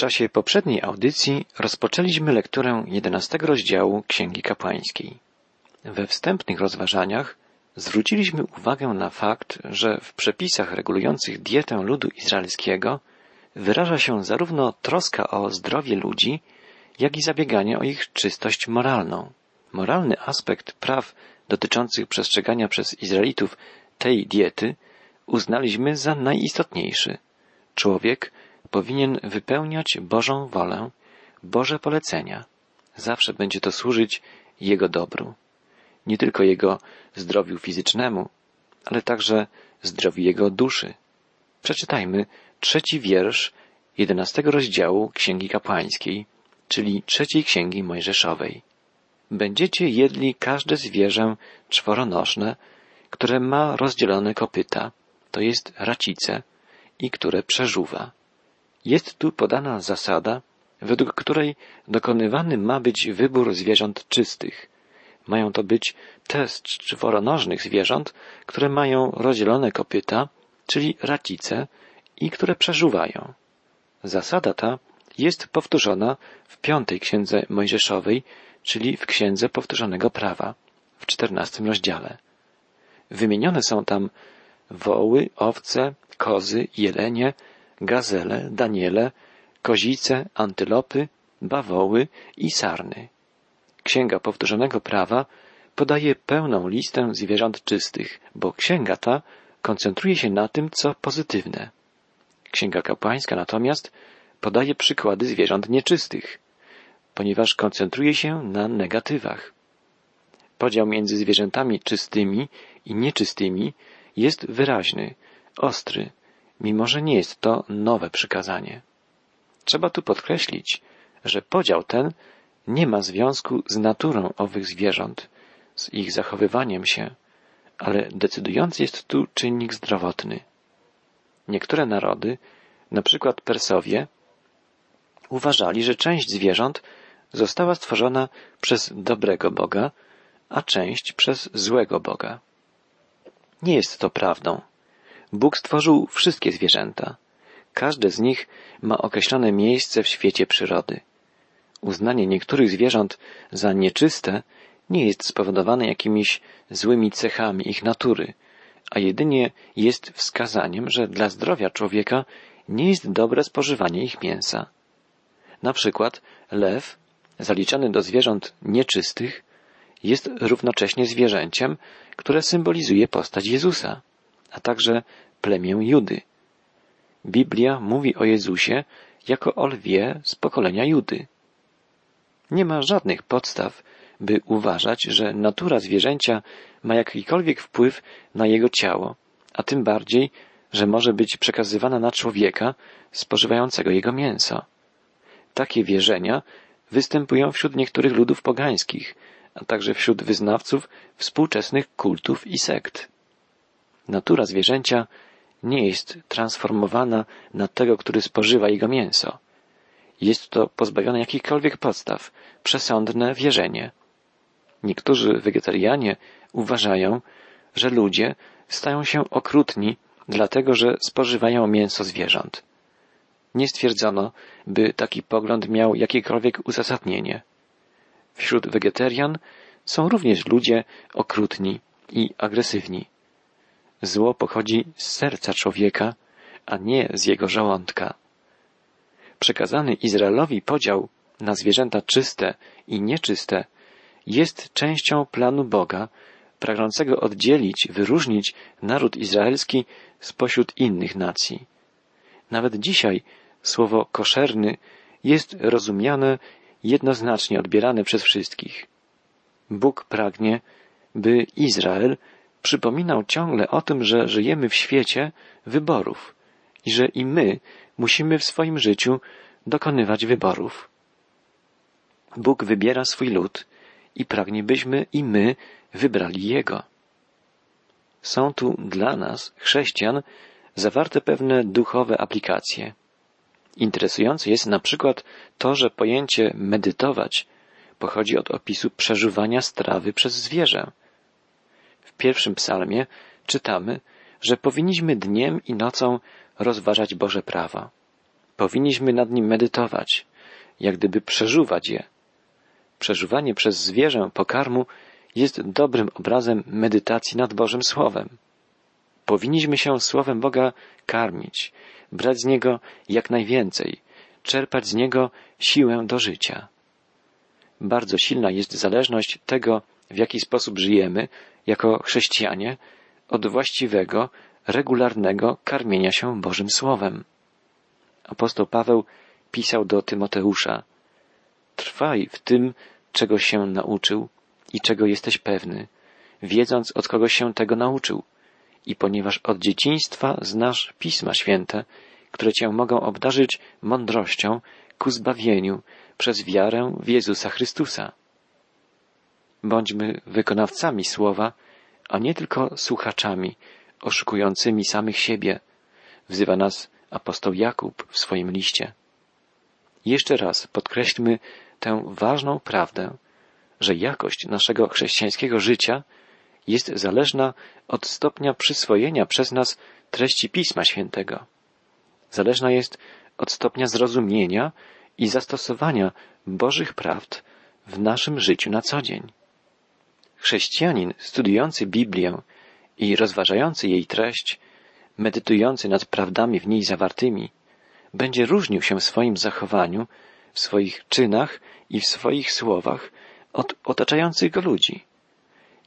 czasie poprzedniej audycji rozpoczęliśmy lekturę jedenastego rozdziału Księgi Kapłańskiej. We wstępnych rozważaniach zwróciliśmy uwagę na fakt, że w przepisach regulujących dietę ludu izraelskiego wyraża się zarówno troska o zdrowie ludzi, jak i zabieganie o ich czystość moralną. Moralny aspekt praw dotyczących przestrzegania przez Izraelitów tej diety uznaliśmy za najistotniejszy. Człowiek powinien wypełniać Bożą wolę, Boże polecenia. Zawsze będzie to służyć Jego dobru. Nie tylko Jego zdrowiu fizycznemu, ale także zdrowiu Jego duszy. Przeczytajmy trzeci wiersz jedenastego rozdziału Księgi Kapłańskiej, czyli trzeciej Księgi Mojżeszowej. Będziecie jedli każde zwierzę czworonożne, które ma rozdzielone kopyta, to jest racice, i które przeżuwa. Jest tu podana zasada, według której dokonywany ma być wybór zwierząt czystych. Mają to być te czworonożnych zwierząt, które mają rozdzielone kopyta, czyli racice, i które przeżuwają. Zasada ta jest powtórzona w piątej księdze Mojżeszowej, czyli w księdze powtórzonego prawa, w czternastym rozdziale. Wymienione są tam woły, owce, kozy, jelenie, gazele, daniele, kozice, antylopy, bawoły i sarny. Księga powtórzonego prawa podaje pełną listę zwierząt czystych, bo księga ta koncentruje się na tym, co pozytywne. Księga kapłańska natomiast podaje przykłady zwierząt nieczystych, ponieważ koncentruje się na negatywach. Podział między zwierzętami czystymi i nieczystymi jest wyraźny, ostry, mimo że nie jest to nowe przykazanie. Trzeba tu podkreślić, że podział ten nie ma związku z naturą owych zwierząt, z ich zachowywaniem się, ale decydujący jest tu czynnik zdrowotny. Niektóre narody, na przykład Persowie, uważali, że część zwierząt została stworzona przez dobrego Boga, a część przez złego Boga. Nie jest to prawdą. Bóg stworzył wszystkie zwierzęta. Każde z nich ma określone miejsce w świecie przyrody. Uznanie niektórych zwierząt za nieczyste nie jest spowodowane jakimiś złymi cechami ich natury, a jedynie jest wskazaniem, że dla zdrowia człowieka nie jest dobre spożywanie ich mięsa. Na przykład lew, zaliczany do zwierząt nieczystych, jest równocześnie zwierzęciem, które symbolizuje postać Jezusa, a także plemię Judy. Biblia mówi o Jezusie jako o lwie z pokolenia Judy. Nie ma żadnych podstaw, by uważać, że natura zwierzęcia ma jakikolwiek wpływ na jego ciało, a tym bardziej, że może być przekazywana na człowieka spożywającego jego mięso. Takie wierzenia występują wśród niektórych ludów pogańskich, a także wśród wyznawców współczesnych kultów i sekt. Natura zwierzęcia nie jest transformowana na tego, który spożywa jego mięso. Jest to pozbawione jakichkolwiek podstaw, przesądne wierzenie. Niektórzy wegetarianie uważają, że ludzie stają się okrutni, dlatego że spożywają mięso zwierząt. Nie stwierdzono, by taki pogląd miał jakiekolwiek uzasadnienie. Wśród wegetarian są również ludzie okrutni i agresywni. Zło pochodzi z serca człowieka, a nie z jego żołądka. Przekazany Izraelowi podział na zwierzęta czyste i nieczyste jest częścią planu Boga, pragnącego oddzielić, wyróżnić naród izraelski spośród innych nacji. Nawet dzisiaj słowo koszerny jest rozumiane jednoznacznie odbierane przez wszystkich. Bóg pragnie, by Izrael przypominał ciągle o tym, że żyjemy w świecie wyborów i że i my musimy w swoim życiu dokonywać wyborów. Bóg wybiera swój lud i pragnie, byśmy i my wybrali Jego. Są tu dla nas, chrześcijan, zawarte pewne duchowe aplikacje. Interesujące jest na przykład to, że pojęcie medytować pochodzi od opisu przeżuwania strawy przez zwierzę. Pierwszym psalmie czytamy, że powinniśmy dniem i nocą rozważać Boże prawa. Powinniśmy nad nim medytować, jak gdyby przeżuwać je. Przeżuwanie przez zwierzę pokarmu jest dobrym obrazem medytacji nad Bożym Słowem. Powinniśmy się Słowem Boga karmić, brać z niego jak najwięcej, czerpać z niego siłę do życia. Bardzo silna jest zależność tego, w jaki sposób żyjemy jako chrześcijanie, od właściwego, regularnego karmienia się Bożym Słowem. Apostoł Paweł pisał do Tymoteusza: Trwaj w tym, czego się nauczył i czego jesteś pewny, wiedząc od kogo się tego nauczył. I ponieważ od dzieciństwa znasz Pisma Święte, które cię mogą obdarzyć mądrością ku zbawieniu przez wiarę w Jezusa Chrystusa. Bądźmy wykonawcami słowa, a nie tylko słuchaczami, oszukującymi samych siebie, wzywa nas apostoł Jakub w swoim liście. Jeszcze raz podkreślmy tę ważną prawdę, że jakość naszego chrześcijańskiego życia jest zależna od stopnia przyswojenia przez nas treści Pisma Świętego. Zależna jest od stopnia zrozumienia i zastosowania Bożych prawd w naszym życiu na co dzień. Chrześcijanin studiujący Biblię i rozważający jej treść, medytujący nad prawdami w niej zawartymi, będzie różnił się w swoim zachowaniu, w swoich czynach i w swoich słowach od otaczających go ludzi.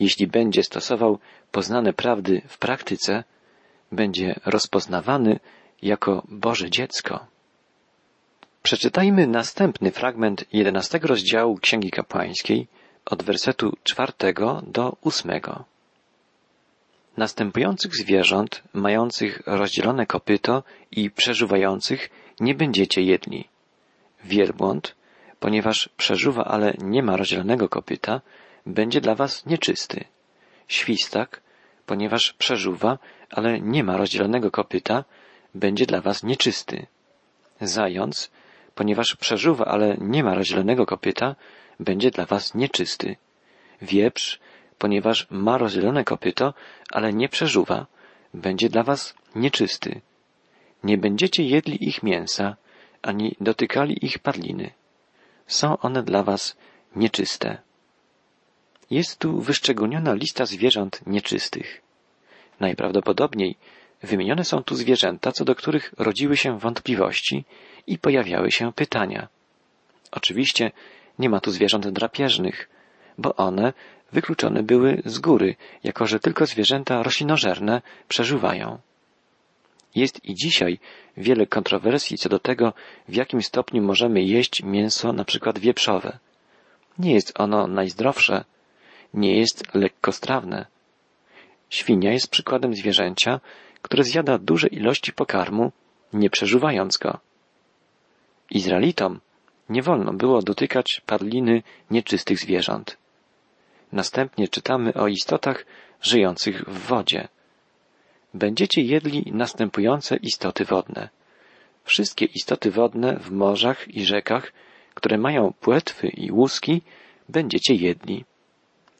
Jeśli będzie stosował poznane prawdy w praktyce, będzie rozpoznawany jako Boże dziecko. Przeczytajmy następny fragment jedenastego rozdziału Księgi Kapłańskiej od wersetu czwartego do ósmego. Następujących zwierząt, mających rozdzielone kopyto i przeżuwających, nie będziecie jedli. Wielbłąd, ponieważ przeżuwa, ale nie ma rozdzielonego kopyta, będzie dla was nieczysty. Świstak, ponieważ przeżuwa, ale nie ma rozdzielonego kopyta, będzie dla was nieczysty. Zając, ponieważ przeżuwa, ale nie ma rozdzielonego kopyta, będzie dla was nieczysty. Wieprz, ponieważ ma rozdzielone kopyto, ale nie przeżuwa, będzie dla was nieczysty. Nie będziecie jedli ich mięsa, ani dotykali ich padliny. Są one dla was nieczyste. Jest tu wyszczególniona lista zwierząt nieczystych. Najprawdopodobniej wymienione są tu zwierzęta, co do których rodziły się wątpliwości i pojawiały się pytania. Oczywiście nie ma tu zwierząt drapieżnych, bo one wykluczone były z góry, jako że tylko zwierzęta roślinożerne przeżuwają. Jest i dzisiaj wiele kontrowersji co do tego, w jakim stopniu możemy jeść mięso na przykład wieprzowe. Nie jest ono najzdrowsze, nie jest lekkostrawne. Świnia jest przykładem zwierzęcia, które zjada duże ilości pokarmu, nie przeżuwając go. Izraelitom nie wolno było dotykać padliny nieczystych zwierząt. Następnie czytamy o istotach żyjących w wodzie. Będziecie jedli następujące istoty wodne. Wszystkie istoty wodne w morzach i rzekach, które mają płetwy i łuski, będziecie jedli.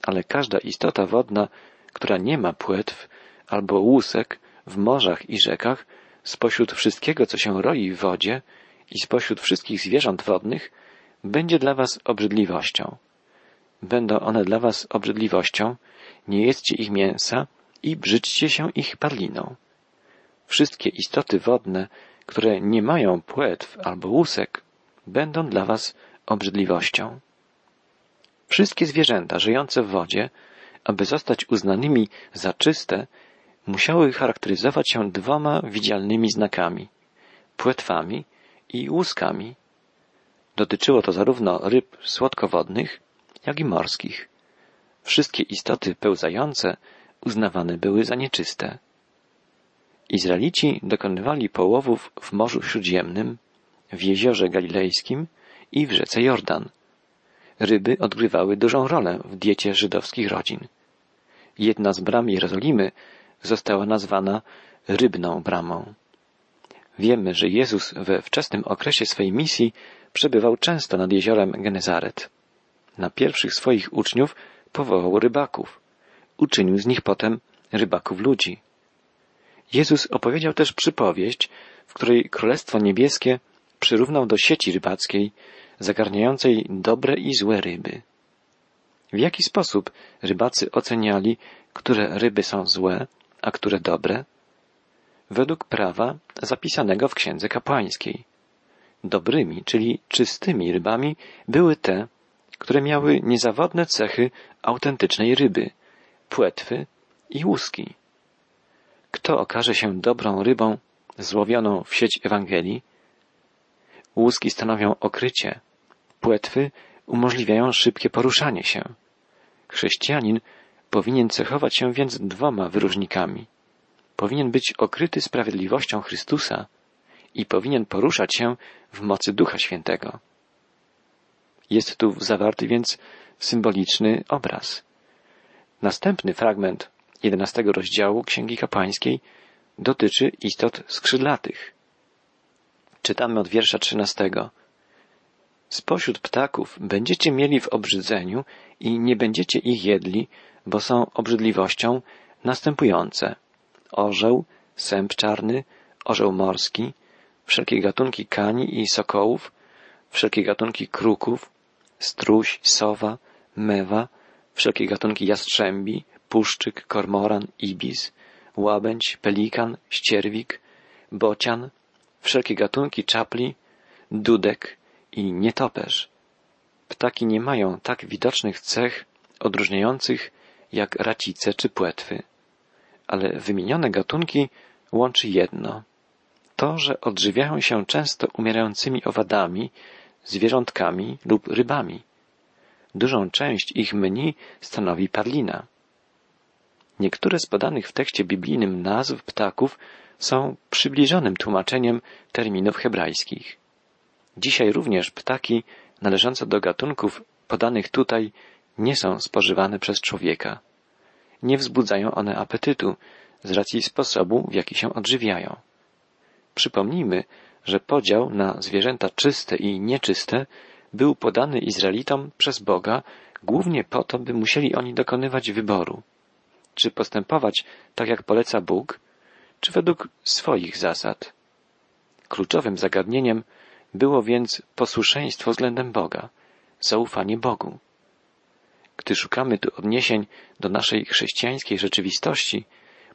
Ale każda istota wodna, która nie ma płetw albo łusek w morzach i rzekach, spośród wszystkiego, co się roi w wodzie i spośród wszystkich zwierząt wodnych, będzie dla was obrzydliwością będą one dla was obrzydliwością, nie jedzcie ich mięsa i brzydźcie się ich padliną. Wszystkie istoty wodne, które nie mają płetw albo łusek, będą dla was obrzydliwością. Wszystkie zwierzęta żyjące w wodzie, aby zostać uznanymi za czyste, musiały charakteryzować się dwoma widzialnymi znakami płetwami i łuskami. Dotyczyło to zarówno ryb słodkowodnych, jak i morskich. Wszystkie istoty pełzające uznawane były za nieczyste. Izraelici dokonywali połowów w Morzu Śródziemnym, w jeziorze galilejskim i w rzece Jordan. Ryby odgrywały dużą rolę w diecie żydowskich rodzin. Jedna z bram Jerozolimy została nazwana rybną bramą. Wiemy, że Jezus we wczesnym okresie swej misji przebywał często nad jeziorem Genezaret na pierwszych swoich uczniów powołał rybaków. Uczynił z nich potem rybaków ludzi. Jezus opowiedział też przypowieść, w której Królestwo Niebieskie przyrównał do sieci rybackiej, zagarniającej dobre i złe ryby. W jaki sposób rybacy oceniali, które ryby są złe, a które dobre? Według prawa zapisanego w księdze kapłańskiej. Dobrymi, czyli czystymi rybami były te, które miały niezawodne cechy autentycznej ryby, płetwy i łuski. Kto okaże się dobrą rybą złowioną w sieć Ewangelii? Łuski stanowią okrycie, płetwy umożliwiają szybkie poruszanie się. Chrześcijanin powinien cechować się więc dwoma wyróżnikami. Powinien być okryty sprawiedliwością Chrystusa i powinien poruszać się w mocy Ducha Świętego. Jest tu zawarty więc symboliczny obraz. Następny fragment jedenastego rozdziału Księgi Kapłańskiej dotyczy istot skrzydlatych. Czytamy od wiersza trzynastego. Spośród ptaków będziecie mieli w obrzydzeniu i nie będziecie ich jedli, bo są obrzydliwością następujące. Orzeł, sęp czarny, orzeł morski, wszelkie gatunki kani i sokołów, wszelkie gatunki kruków, struś, sowa, mewa, wszelkie gatunki jastrzębi, puszczyk, kormoran, ibis, łabędź, pelikan, ścierwik, bocian, wszelkie gatunki czapli, dudek i nietoperz. Ptaki nie mają tak widocznych cech odróżniających jak racice czy płetwy, ale wymienione gatunki łączy jedno. To, że odżywiają się często umierającymi owadami, zwierzątkami lub rybami. Dużą część ich menu stanowi parlina. Niektóre z podanych w tekście biblijnym nazw ptaków są przybliżonym tłumaczeniem terminów hebrajskich. Dzisiaj również ptaki należące do gatunków podanych tutaj nie są spożywane przez człowieka. Nie wzbudzają one apetytu z racji sposobu, w jaki się odżywiają. Przypomnijmy, że podział na zwierzęta czyste i nieczyste był podany Izraelitom przez Boga głównie po to, by musieli oni dokonywać wyboru. Czy postępować tak, jak poleca Bóg, czy według swoich zasad. Kluczowym zagadnieniem było więc posłuszeństwo względem Boga, zaufanie Bogu. Gdy szukamy tu odniesień do naszej chrześcijańskiej rzeczywistości,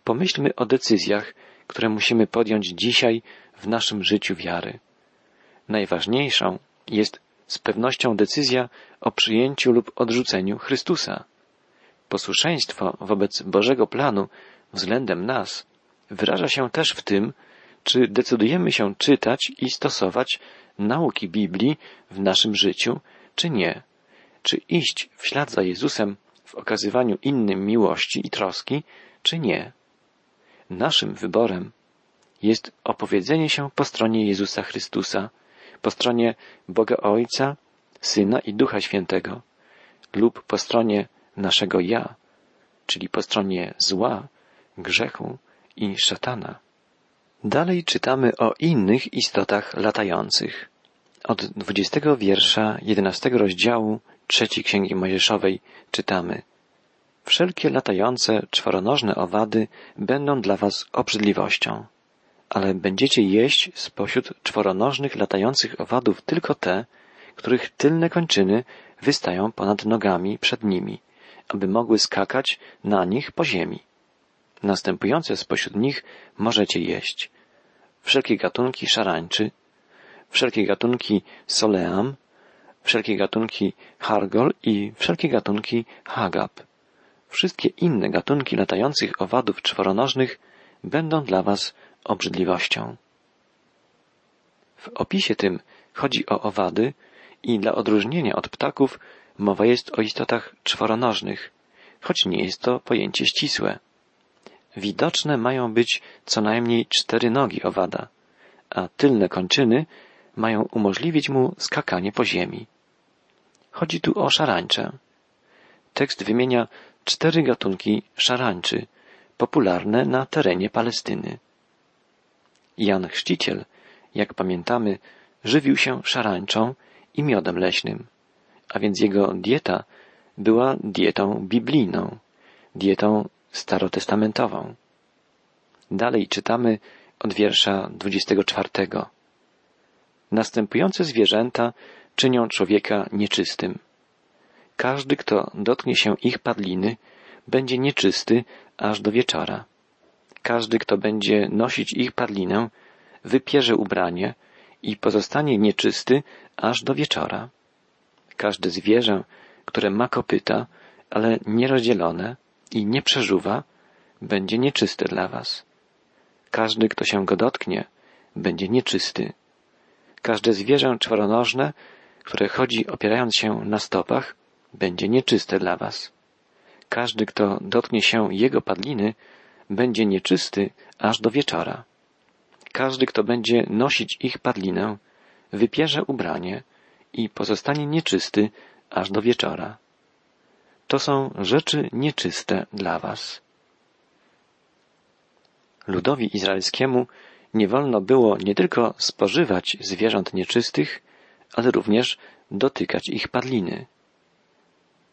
pomyślmy o decyzjach, które musimy podjąć dzisiaj w naszym życiu wiary. Najważniejszą jest z pewnością decyzja o przyjęciu lub odrzuceniu Chrystusa. Posłuszeństwo wobec Bożego planu względem nas wyraża się też w tym, czy decydujemy się czytać i stosować nauki Biblii w naszym życiu, czy nie. Czy iść w ślad za Jezusem w okazywaniu innym miłości i troski, czy nie. Naszym wyborem jest opowiedzenie się po stronie Jezusa Chrystusa, po stronie Boga Ojca, Syna i Ducha Świętego, lub po stronie naszego ja, czyli po stronie zła, grzechu i szatana. Dalej czytamy o innych istotach latających. Od dwudziestego wiersza jedenastego rozdziału trzeciej Księgi Mojżeszowej czytamy Wszelkie latające, czworonożne owady będą dla was obrzydliwością, ale będziecie jeść spośród czworonożnych latających owadów tylko te, których tylne kończyny wystają ponad nogami przed nimi, aby mogły skakać na nich po ziemi. Następujące spośród nich możecie jeść. Wszelkie gatunki szarańczy, wszelkie gatunki soleam, wszelkie gatunki hargol i wszelkie gatunki hagab. Wszystkie inne gatunki latających owadów czworonożnych będą dla was obrzydliwością. W opisie tym chodzi o owady i dla odróżnienia od ptaków mowa jest o istotach czworonożnych, choć nie jest to pojęcie ścisłe. Widoczne mają być co najmniej cztery nogi owada, a tylne kończyny mają umożliwić mu skakanie po ziemi. Chodzi tu o szarańczę. Tekst wymienia cztery gatunki szarańczy, popularne na terenie Palestyny. Jan Chrzciciel, jak pamiętamy, żywił się szarańczą i miodem leśnym, a więc jego dieta była dietą biblijną, dietą starotestamentową. Dalej czytamy od wiersza 24. następujące zwierzęta czynią człowieka nieczystym. Każdy, kto dotknie się ich padliny, będzie nieczysty aż do wieczora. Każdy, kto będzie nosić ich padlinę, wypierze ubranie i pozostanie nieczysty aż do wieczora. Każde zwierzę, które ma kopyta, ale nierozdzielone i nie przeżuwa, będzie nieczyste dla was. Każdy, kto się go dotknie, będzie nieczysty. Każde zwierzę czworonożne, które chodzi opierając się na stopach, będzie nieczyste dla was. Każdy, kto dotknie się jego padliny, będzie nieczysty aż do wieczora. Każdy, kto będzie nosić ich padlinę, wypierze ubranie i pozostanie nieczysty aż do wieczora. To są rzeczy nieczyste dla was. Ludowi izraelskiemu nie wolno było nie tylko spożywać zwierząt nieczystych, ale również dotykać ich padliny.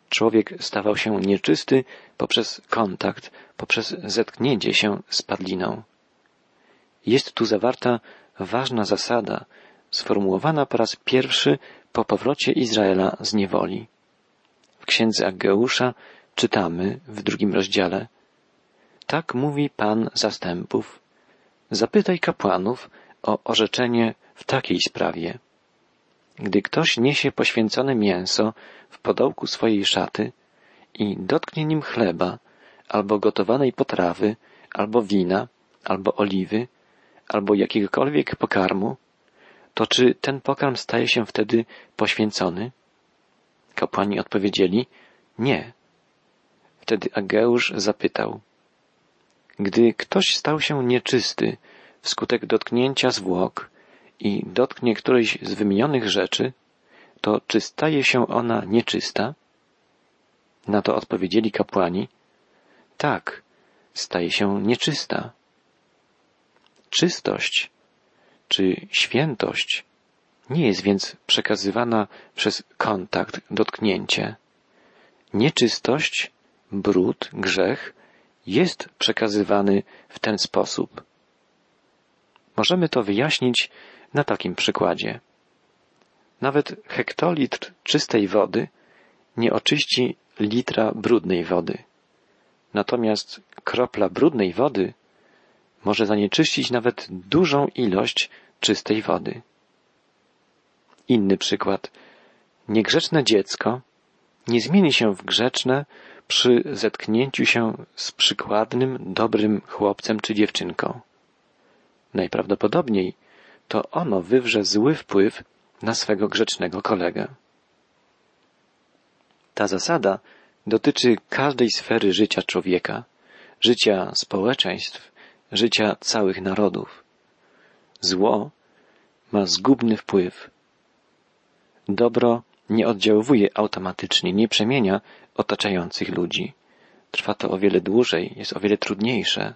Człowiek stawał się nieczysty poprzez kontakt, poprzez zetknięcie się z padliną. Jest tu zawarta ważna zasada, sformułowana po raz pierwszy po powrocie Izraela z niewoli. W księdze Aggeusza czytamy w drugim rozdziale Tak mówi Pan zastępów. Zapytaj kapłanów o orzeczenie w takiej sprawie. Gdy ktoś niesie poświęcone mięso w podołku swojej szaty i dotknie nim chleba, albo gotowanej potrawy, albo wina, albo oliwy, albo jakiegokolwiek pokarmu, to czy ten pokarm staje się wtedy poświęcony? Kapłani odpowiedzieli, nie. Wtedy Ageusz zapytał, gdy ktoś stał się nieczysty wskutek dotknięcia zwłok i dotknie którejś z wymienionych rzeczy, to czy staje się ona nieczysta? Na to odpowiedzieli kapłani, tak, staje się nieczysta. Czystość czy świętość nie jest więc przekazywana przez kontakt, dotknięcie. Nieczystość, brud, grzech jest przekazywany w ten sposób. Możemy to wyjaśnić na takim przykładzie. Nawet hektolitr czystej wody nie oczyści litra brudnej wody. Natomiast kropla brudnej wody może zanieczyścić nawet dużą ilość czystej wody. Inny przykład. Niegrzeczne dziecko nie zmieni się w grzeczne przy zetknięciu się z przykładnym, dobrym chłopcem czy dziewczynką. Najprawdopodobniej to ono wywrze zły wpływ na swego grzecznego kolegę. Ta zasada dotyczy każdej sfery życia człowieka, życia społeczeństw, życia całych narodów. Zło ma zgubny wpływ. Dobro nie oddziałuje automatycznie, nie przemienia otaczających ludzi. Trwa to o wiele dłużej, jest o wiele trudniejsze.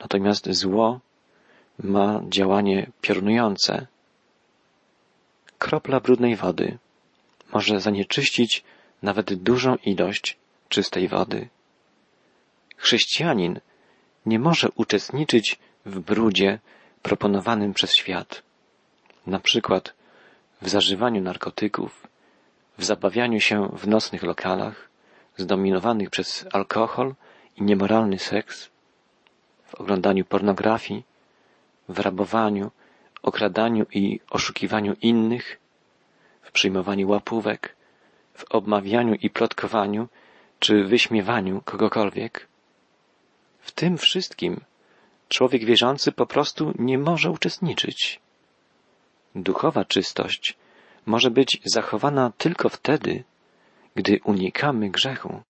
Natomiast zło ma działanie piorunujące. Kropla brudnej wody może zanieczyścić nawet dużą ilość czystej wody. Chrześcijanin nie może uczestniczyć w brudzie proponowanym przez świat, na przykład w zażywaniu narkotyków, w zabawianiu się w nocnych lokalach, zdominowanych przez alkohol i niemoralny seks, w oglądaniu pornografii, w rabowaniu, okradaniu i oszukiwaniu innych, w przyjmowaniu łapówek, w obmawianiu i plotkowaniu, czy wyśmiewaniu kogokolwiek. W tym wszystkim człowiek wierzący po prostu nie może uczestniczyć. Duchowa czystość może być zachowana tylko wtedy, gdy unikamy grzechu.